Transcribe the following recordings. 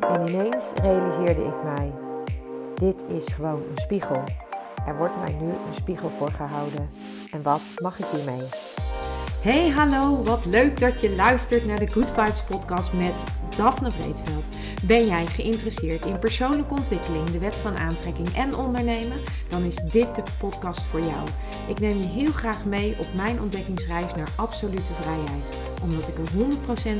En ineens realiseerde ik mij: dit is gewoon een spiegel. Er wordt mij nu een spiegel voor gehouden. En wat mag ik hiermee? Hey, hallo, wat leuk dat je luistert naar de Good Vibes podcast met Daphne Breedveld. Ben jij geïnteresseerd in persoonlijke ontwikkeling, de wet van aantrekking en ondernemen? Dan is dit de podcast voor jou. Ik neem je heel graag mee op mijn ontdekkingsreis naar absolute vrijheid omdat ik er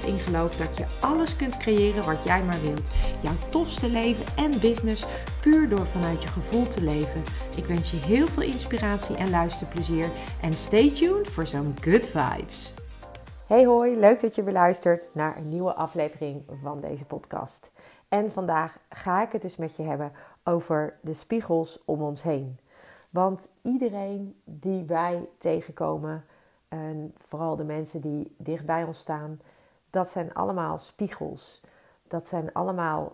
100% in geloof dat je alles kunt creëren wat jij maar wilt. Jouw tofste leven en business puur door vanuit je gevoel te leven. Ik wens je heel veel inspiratie en luisterplezier. En stay tuned voor zo'n good vibes. Hey hoi, leuk dat je weer luistert naar een nieuwe aflevering van deze podcast. En vandaag ga ik het dus met je hebben over de spiegels om ons heen. Want iedereen die wij tegenkomen, en vooral de mensen die dicht bij ons staan, dat zijn allemaal spiegels. Dat zijn allemaal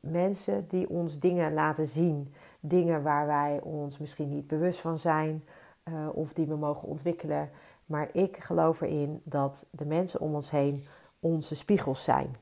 mensen die ons dingen laten zien. Dingen waar wij ons misschien niet bewust van zijn uh, of die we mogen ontwikkelen. Maar ik geloof erin dat de mensen om ons heen onze spiegels zijn.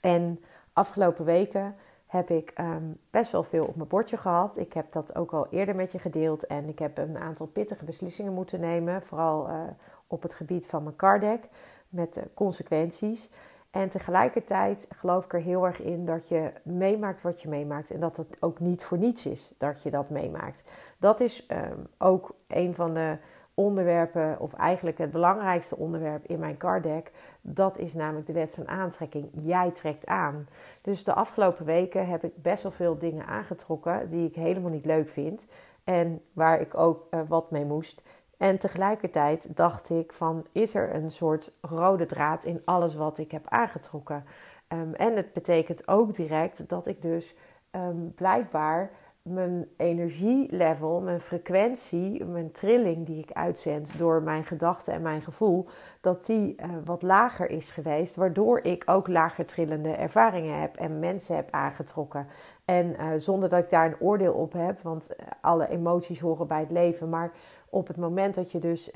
En afgelopen weken heb ik um, best wel veel op mijn bordje gehad. Ik heb dat ook al eerder met je gedeeld en ik heb een aantal pittige beslissingen moeten nemen, vooral uh, op het gebied van mijn cardek, met uh, consequenties. En tegelijkertijd geloof ik er heel erg in dat je meemaakt wat je meemaakt en dat het ook niet voor niets is dat je dat meemaakt. Dat is um, ook een van de onderwerpen, of eigenlijk het belangrijkste onderwerp in mijn card deck, dat is namelijk de wet van aantrekking. Jij trekt aan. Dus de afgelopen weken heb ik best wel veel dingen aangetrokken die ik helemaal niet leuk vind en waar ik ook uh, wat mee moest. En tegelijkertijd dacht ik van, is er een soort rode draad in alles wat ik heb aangetrokken? Um, en het betekent ook direct dat ik dus um, blijkbaar mijn energielevel, mijn frequentie, mijn trilling die ik uitzend door mijn gedachten en mijn gevoel, dat die uh, wat lager is geweest, waardoor ik ook lager trillende ervaringen heb en mensen heb aangetrokken. En uh, zonder dat ik daar een oordeel op heb, want eh, alle emoties horen bij het leven, maar op het moment dat je dus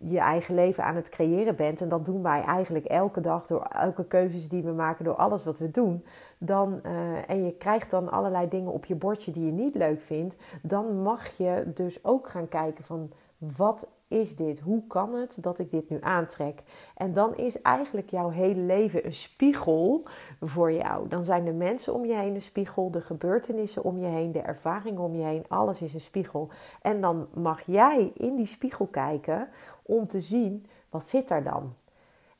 je eigen leven aan het creëren bent, en dat doen wij eigenlijk elke dag door elke keuzes die we maken, door alles wat we doen, dan, uh, en je krijgt dan allerlei dingen op je bordje die je niet leuk vindt, dan mag je dus ook gaan kijken van wat is dit? Hoe kan het dat ik dit nu aantrek? En dan is eigenlijk jouw hele leven een spiegel voor jou. Dan zijn de mensen om je heen een spiegel, de gebeurtenissen om je heen, de ervaringen om je heen, alles is een spiegel. En dan mag jij in die spiegel kijken om te zien wat zit daar dan.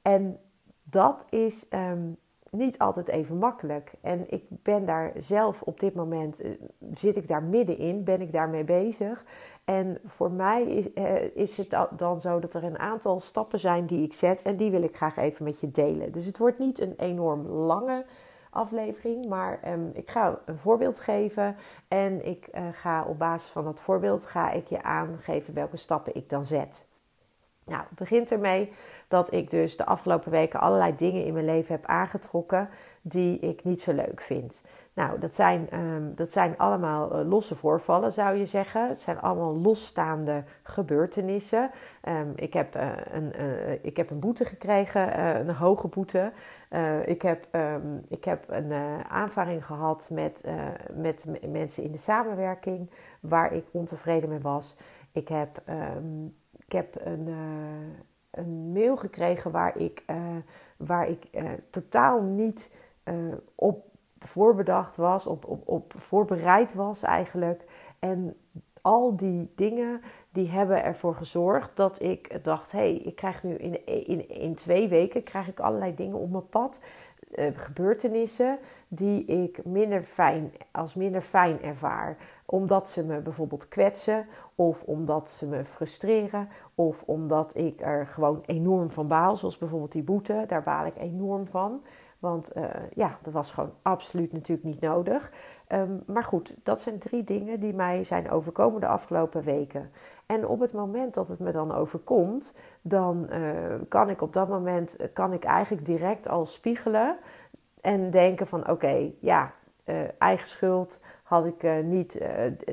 En dat is um, niet altijd even makkelijk. En ik ben daar zelf op dit moment, uh, zit ik daar middenin, ben ik daarmee bezig. En voor mij is, uh, is het dan zo dat er een aantal stappen zijn die ik zet en die wil ik graag even met je delen. Dus het wordt niet een enorm lange aflevering, maar um, ik ga een voorbeeld geven en ik uh, ga op basis van dat voorbeeld ga ik je aangeven welke stappen ik dan zet. Nou, het begint ermee dat ik dus de afgelopen weken allerlei dingen in mijn leven heb aangetrokken die ik niet zo leuk vind. Nou, dat zijn, um, dat zijn allemaal uh, losse voorvallen, zou je zeggen. Het zijn allemaal losstaande gebeurtenissen. Um, ik, heb, uh, een, uh, ik heb een boete gekregen, een hoge boete. ik, heb, um, ik heb een aanvaring gehad met, met mensen in de samenwerking waar ik ontevreden mee was. Ik heb, ik heb een een mail gekregen waar ik, uh, waar ik uh, totaal niet op voorbedacht was, op, op, op voorbereid was eigenlijk. En al die dingen die hebben ervoor gezorgd dat ik dacht: hé, hey, ik krijg nu in, in, in twee weken krijg ik allerlei dingen op mijn pad. Uh, gebeurtenissen die ik minder fijn, als minder fijn ervaar. Omdat ze me bijvoorbeeld kwetsen, of omdat ze me frustreren, of omdat ik er gewoon enorm van baal. Zoals bijvoorbeeld die boete, daar baal ik enorm van. Want uh, ja, dat was gewoon absoluut natuurlijk niet nodig. Um, maar goed, dat zijn drie dingen die mij zijn overkomen de afgelopen weken. En op het moment dat het me dan overkomt, dan uh, kan ik op dat moment kan ik eigenlijk direct al spiegelen en denken van oké, ja, eigen schuld had ik niet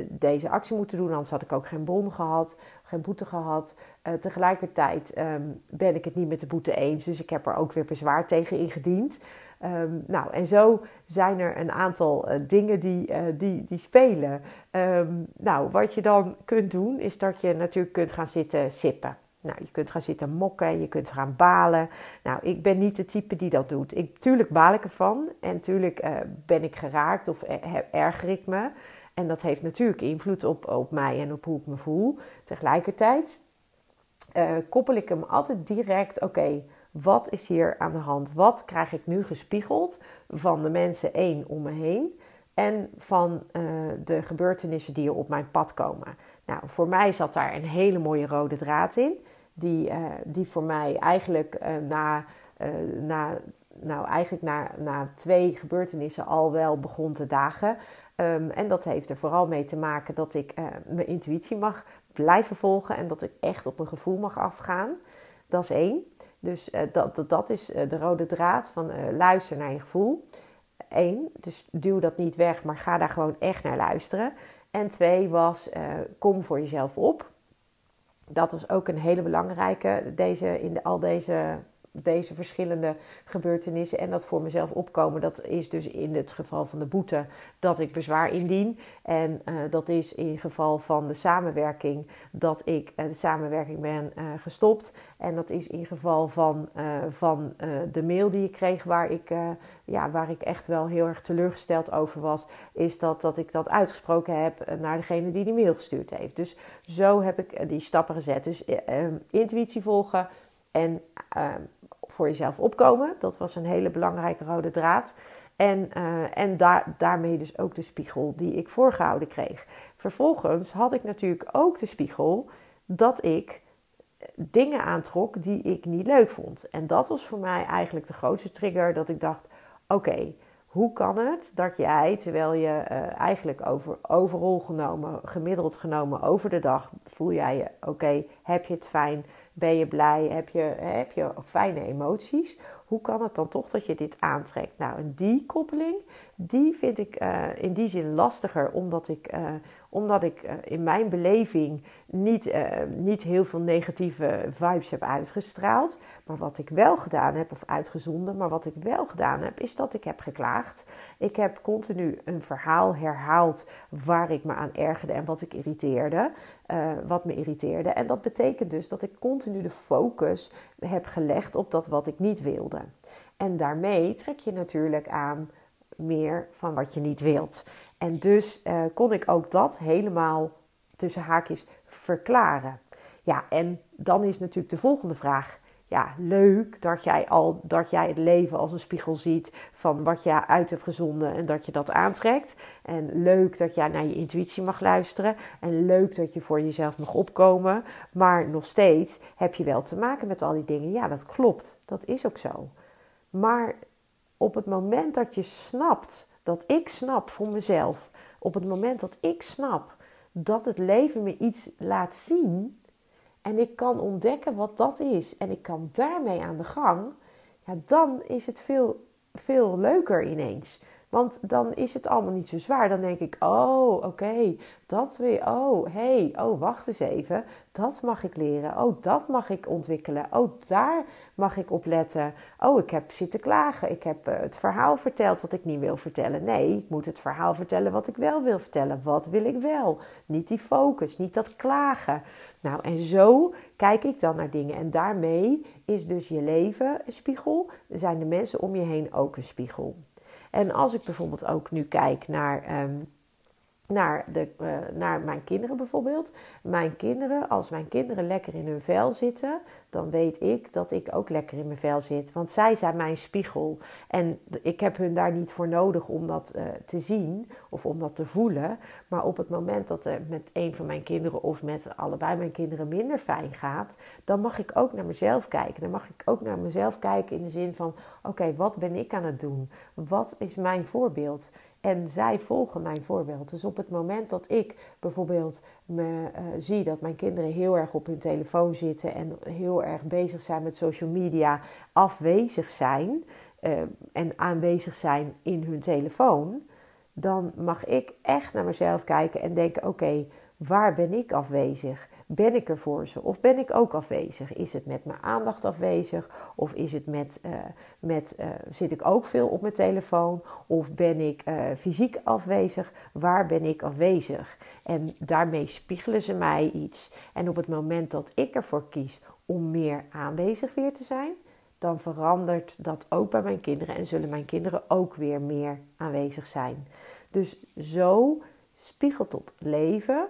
deze actie moeten doen, anders had ik ook geen bon gehad, geen boete gehad. tegelijkertijd ehm, ben ik het niet met de boete eens, dus ik heb er ook weer bezwaar tegen ingediend. Ehm, nou, en zo zijn er een aantal uh, dingen die, uh, die, die spelen. Um, nou, wat je dan kunt doen, is dat je natuurlijk kunt gaan zitten sippen. Nou, je kunt gaan zitten mokken, je kunt gaan balen. Nou, ik ben niet de type die dat doet. Ik, tuurlijk baal ik ervan en tuurlijk ben ik geraakt of erger ik me. En dat heeft natuurlijk invloed op, op mij en op hoe ik me voel. Tegelijkertijd koppel ik hem altijd direct, oké, wat is hier aan de hand? Wat krijg ik nu gespiegeld van de mensen één om me heen? En van uh, de gebeurtenissen die er op mijn pad komen. Nou, voor mij zat daar een hele mooie rode draad in. Die, uh, die voor mij eigenlijk na, na, nou, eigenlijk na, na twee gebeurtenissen al wel begon te dagen. Um, en dat heeft er vooral mee te maken dat ik mijn intuïtie mag blijven volgen. En dat ik echt op mijn gevoel mag afgaan. Dat is één. Dus uh, dat, dat, dat, is uh, de rode draad van luister naar je gevoel. Eén, dus duw dat niet weg, maar ga daar gewoon echt naar luisteren. En twee was, kom voor jezelf op. Dat was ook een hele belangrijke deze, in de, al deze deze verschillende gebeurtenissen en dat voor mezelf opkomen. Dat is dus in het geval van de boete dat ik bezwaar indien. En uh, dat is in geval van de samenwerking dat ik uh, de samenwerking ben uh, gestopt. En dat is in geval van, van de mail die ik kreeg waar ik, ja, waar ik echt wel heel erg teleurgesteld over was. Is dat, dat ik dat uitgesproken heb naar degene die die mail gestuurd heeft. Dus zo heb ik die stappen gezet. Dus intuïtie volgen en voor jezelf opkomen. Dat was een hele belangrijke rode draad. En, uh, en daar, daarmee dus ook de spiegel die ik voorgehouden kreeg. Vervolgens had ik natuurlijk ook de spiegel dat ik dingen aantrok die ik niet leuk vond. En dat was voor mij eigenlijk de grootste trigger dat ik dacht: oké, hoe kan het dat jij, terwijl je uh, eigenlijk over, overal genomen, gemiddeld genomen over de dag, voel jij je oké, heb je het fijn, ben je blij? Heb je, heb je fijne emoties? Hoe kan het dan toch dat je dit aantrekt? Nou, en die koppeling, die vind ik uh, in die zin lastiger, omdat ik, uh, omdat ik uh, in mijn beleving niet, niet heel veel negatieve vibes heb uitgestraald. Maar wat ik wel gedaan heb, of uitgezonden, maar wat ik wel gedaan heb, is dat ik heb geklaagd. Ik heb continu een verhaal herhaald waar ik me aan ergerde en wat ik irriteerde. Wat me irriteerde. En dat betekent dus dat ik continu de focus heb gelegd op dat wat ik niet wilde. En daarmee trek je natuurlijk aan meer van wat je niet wilt. En dus uh, kon ik ook dat helemaal tussen haakjes verklaren. Ja, en dan is natuurlijk de volgende vraag: ja, leuk dat jij, al, dat jij het leven als een spiegel ziet van wat je uit hebt gezonden en dat je dat aantrekt. En leuk dat jij naar je intuïtie mag luisteren. En leuk dat je voor jezelf mag opkomen. Maar nog steeds heb je wel te maken met al die dingen. Ja, dat klopt. Dat is ook zo. Maar op het moment dat je snapt, dat ik snap voor mezelf, op het moment dat ik snap dat het leven me iets laat zien en ik kan ontdekken wat dat is en ik kan daarmee aan de gang, ja, dan is het veel, veel leuker ineens. Want dan is het allemaal niet zo zwaar. Dan denk ik, oh, oké, dat weer. Oh, hey, oh, wacht eens even. Dat mag ik leren. Oh, dat mag ik ontwikkelen. Oh, daar mag ik op letten. Oh, ik heb zitten klagen. Ik heb uh, het verhaal verteld wat ik niet wil vertellen. Nee, ik moet het verhaal vertellen wat ik wel wil vertellen. Wat wil ik wel? Niet die focus, niet dat klagen. Nou, en zo kijk ik dan naar dingen. En daarmee is dus je leven een spiegel. Zijn de mensen om je heen ook een spiegel. En als ik bijvoorbeeld ook nu kijk naar. Um, naar, de, uh, naar mijn kinderen bijvoorbeeld. Mijn kinderen, als mijn kinderen lekker in hun vel zitten, dan weet ik dat ik ook lekker in mijn vel zit. Want zij zijn mijn spiegel. En ik heb hun daar niet voor nodig om dat uh, te zien of om dat te voelen. Maar op het moment dat er met een van mijn kinderen of met allebei mijn kinderen minder fijn gaat, dan mag ik ook naar mezelf kijken. Dan mag ik ook naar mezelf kijken in de zin van: oké, wat ben ik aan het doen? Wat is mijn voorbeeld? En zij volgen mijn voorbeeld. Dus op het moment dat ik bijvoorbeeld me, uh, zie dat mijn kinderen heel erg op hun telefoon zitten en heel erg bezig zijn met social media, afwezig zijn uh, en aanwezig zijn in hun telefoon, dan mag ik echt naar mezelf kijken en denken: oké, waar ben ik afwezig? Ben ik er voor ze? Of ben ik ook afwezig? Is het met mijn aandacht afwezig? Of is het met, uh, met uh, zit ik ook veel op mijn telefoon? Of ben ik uh, fysiek afwezig? Waar ben ik afwezig? En daarmee spiegelen ze mij iets. En op het moment dat ik ervoor kies om meer aanwezig weer te zijn, dan verandert dat ook bij mijn kinderen en zullen mijn kinderen ook weer meer aanwezig zijn. Dus zo spiegelt tot leven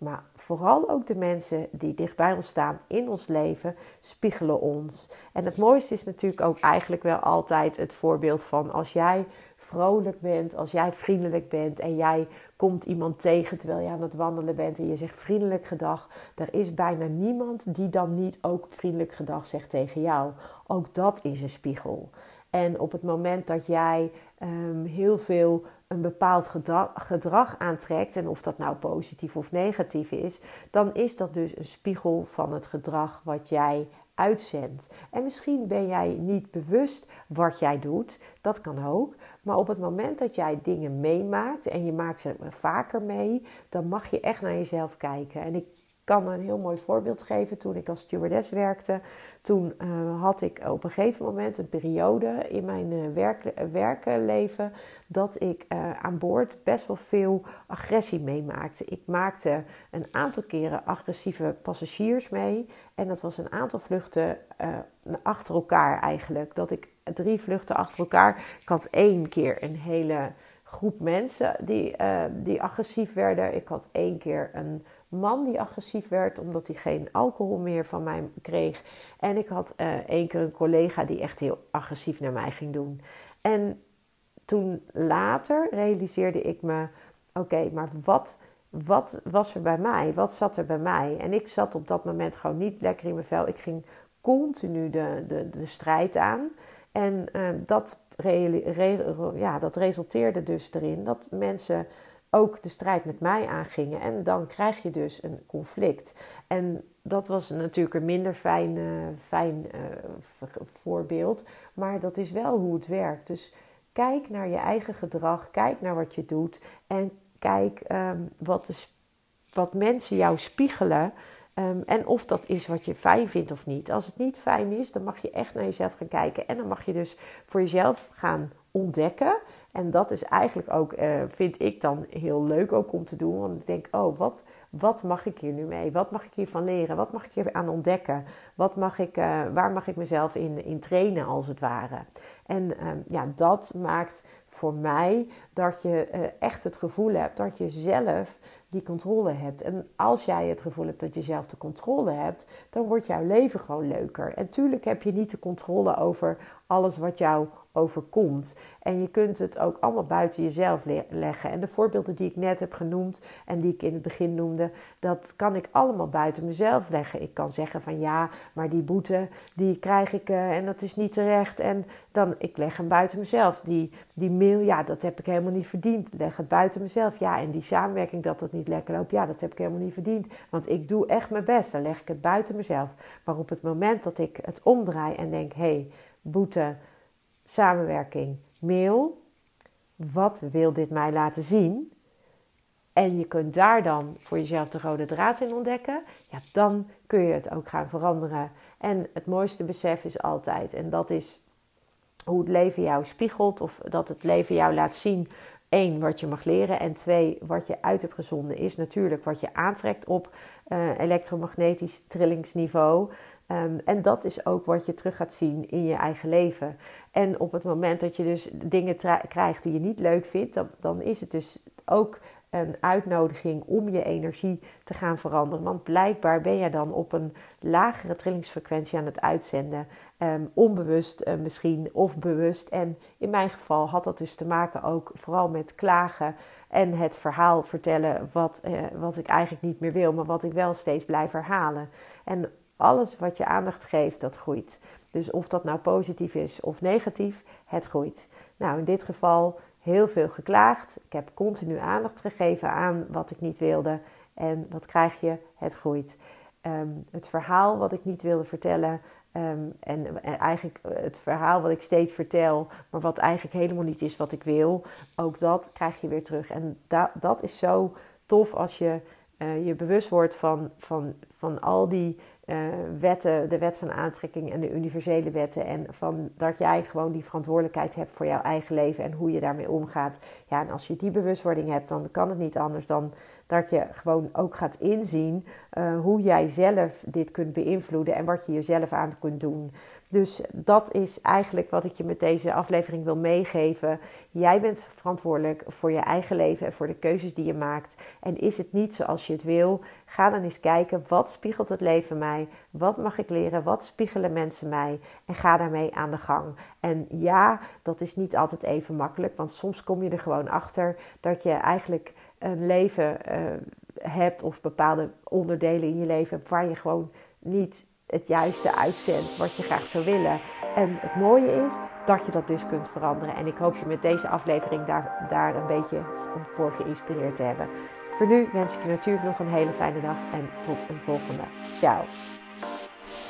maar vooral ook de mensen die dichtbij ons staan in ons leven spiegelen ons. En het mooiste is natuurlijk ook eigenlijk wel altijd het voorbeeld van als jij vrolijk bent, als jij vriendelijk bent en jij komt iemand tegen terwijl je aan het wandelen bent en je zegt vriendelijk gedag. Er is bijna niemand die dan niet ook vriendelijk gedag zegt tegen jou. Ook dat is een spiegel. En op het moment dat jij um, heel veel een bepaald gedrag, gedrag, aantrekt, en of dat nou positief of negatief is, dan is dat dus een spiegel van het gedrag wat jij uitzendt. En misschien ben jij niet bewust wat jij doet, dat kan ook. Maar op het moment dat jij dingen meemaakt en je maakt ze vaker mee, dan mag je echt naar jezelf kijken. En ik kan een heel mooi voorbeeld geven. Toen ik als stewardess werkte, toen uh, had ik op een gegeven moment een periode in mijn uh, werk, uh, werkleven dat ik aan boord best wel veel agressie meemaakte. Ik maakte een aantal keren agressieve passagiers mee. En dat was een aantal vluchten achter elkaar eigenlijk. Dat ik drie vluchten achter elkaar. Ik had één keer een hele groep mensen die, die agressief werden. Ik had één keer een man die agressief werd omdat hij geen alcohol meer van mij kreeg. En ik had uh, één keer een collega die echt heel agressief naar mij ging doen. En toen later realiseerde ik me: oké, maar wat, wat was er bij mij? Wat zat er bij mij? En ik zat op dat moment gewoon niet lekker in mijn vel. Ik ging continu de, de, de strijd aan. En uh, dat, ja, dat resulteerde dus erin dat mensen ook de strijd met mij aangingen. En dan krijg je dus een conflict. En dat was natuurlijk een minder fijn, uh, fijn uh, voorbeeld. Maar dat is wel hoe het werkt. Dus kijk naar je eigen gedrag. Kijk naar wat je doet. En kijk um, wat, de, wat mensen jou spiegelen. Um, en of dat is wat je fijn vindt of niet. Als het niet fijn is, dan mag je echt naar jezelf gaan kijken. En dan mag je dus voor jezelf gaan ontdekken. En dat is eigenlijk ook, uh, vind ik dan heel leuk ook om te doen. Want ik denk, oh, wat, wat mag ik hier nu mee? Wat mag ik hiervan leren? Wat mag ik hier aan ontdekken? Wat mag ik, uh, waar mag ik mezelf in, in trainen als het ware? En uh, ja, dat maakt voor mij dat je uh, echt het gevoel hebt dat je zelf die controle hebt. En als jij het gevoel hebt dat je zelf de controle hebt, dan wordt jouw leven gewoon leuker. En tuurlijk heb je niet de controle over alles wat jou overkomt. En je kunt het ook allemaal buiten jezelf leggen. En de voorbeelden die ik net heb genoemd en die ik in het begin noemde, dat kan ik allemaal buiten mezelf leggen. Ik kan zeggen van ja, maar die boete die krijg ik uh, en dat is niet terecht. En dan ik leg hem buiten mezelf. Die, die mail, ja, dat heb ik helemaal niet verdiend. Leg het buiten mezelf. Ja, en die samenwerking dat het niet lekker loopt, ja, dat heb ik helemaal niet verdiend. Want ik doe echt mijn best. Dan leg ik het buiten mezelf. Maar op het moment dat ik het omdraai en denk, hé, hey, boete samenwerking, mail. Wat wil dit mij laten zien? En je kunt daar dan voor jezelf de rode draad in ontdekken. Ja, dan kun je het ook gaan veranderen. En het mooiste besef is altijd, en dat is hoe het leven jou spiegelt, of dat het leven jou laat zien. Eén, wat je mag leren. En twee, wat je uit hebt gezonden is natuurlijk wat je aantrekt op uh, elektromagnetisch trillingsniveau. Um, en dat is ook wat je terug gaat zien in je eigen leven. En op het moment dat je dus dingen krijgt die je niet leuk vindt, dan, dan is het dus ook een uitnodiging om je energie te gaan veranderen. Want blijkbaar ben je dan op een lagere trillingsfrequentie aan het uitzenden. Um, onbewust uh, misschien of bewust. En in mijn geval had dat dus te maken ook vooral met klagen en het verhaal vertellen wat, uh, wat ik eigenlijk niet meer wil, maar wat ik wel steeds blijf herhalen. En alles wat je aandacht geeft, dat groeit. Dus of dat nou positief is of negatief, het groeit. Nou, in dit geval heel veel geklaagd. Ik heb continu aandacht gegeven aan wat ik niet wilde. En wat krijg je? Het groeit. ehm, het verhaal wat ik niet wilde vertellen. Ehm, en, en, eigenlijk het verhaal wat ik steeds vertel, maar wat eigenlijk helemaal niet is wat ik wil. Ook dat krijg je weer terug. En da dat is zo tof als je uh, je bewust wordt van, van, van al die uh, wetten, de wet van aantrekking en de universele wetten. En van dat jij gewoon die verantwoordelijkheid hebt voor jouw eigen leven en hoe je daarmee omgaat. Ja, en als je die bewustwording hebt, dan kan het niet anders dan dat je gewoon ook gaat inzien uh, hoe jij zelf dit kunt beïnvloeden en wat je jezelf aan kunt doen. Dus dat is eigenlijk wat ik je met deze aflevering wil meegeven. Jij bent verantwoordelijk voor je eigen leven en voor de keuzes die je maakt. En is het niet zoals je het wil? Ga dan eens kijken wat spiegelt het leven mij? Wat mag ik leren? Wat spiegelen mensen mij? En ga daarmee aan de gang. En ja, dat is niet altijd even makkelijk, want soms kom je er gewoon achter dat je eigenlijk een leven uh, hebt of bepaalde onderdelen in je leven waar je gewoon niet het juiste uitzendt wat je graag zou willen. En het mooie is dat je dat dus kunt veranderen. En ik hoop je met deze aflevering daar, daar een beetje voor geïnspireerd te hebben. Voor nu wens ik je natuurlijk nog een hele fijne dag en tot een volgende. Ciao.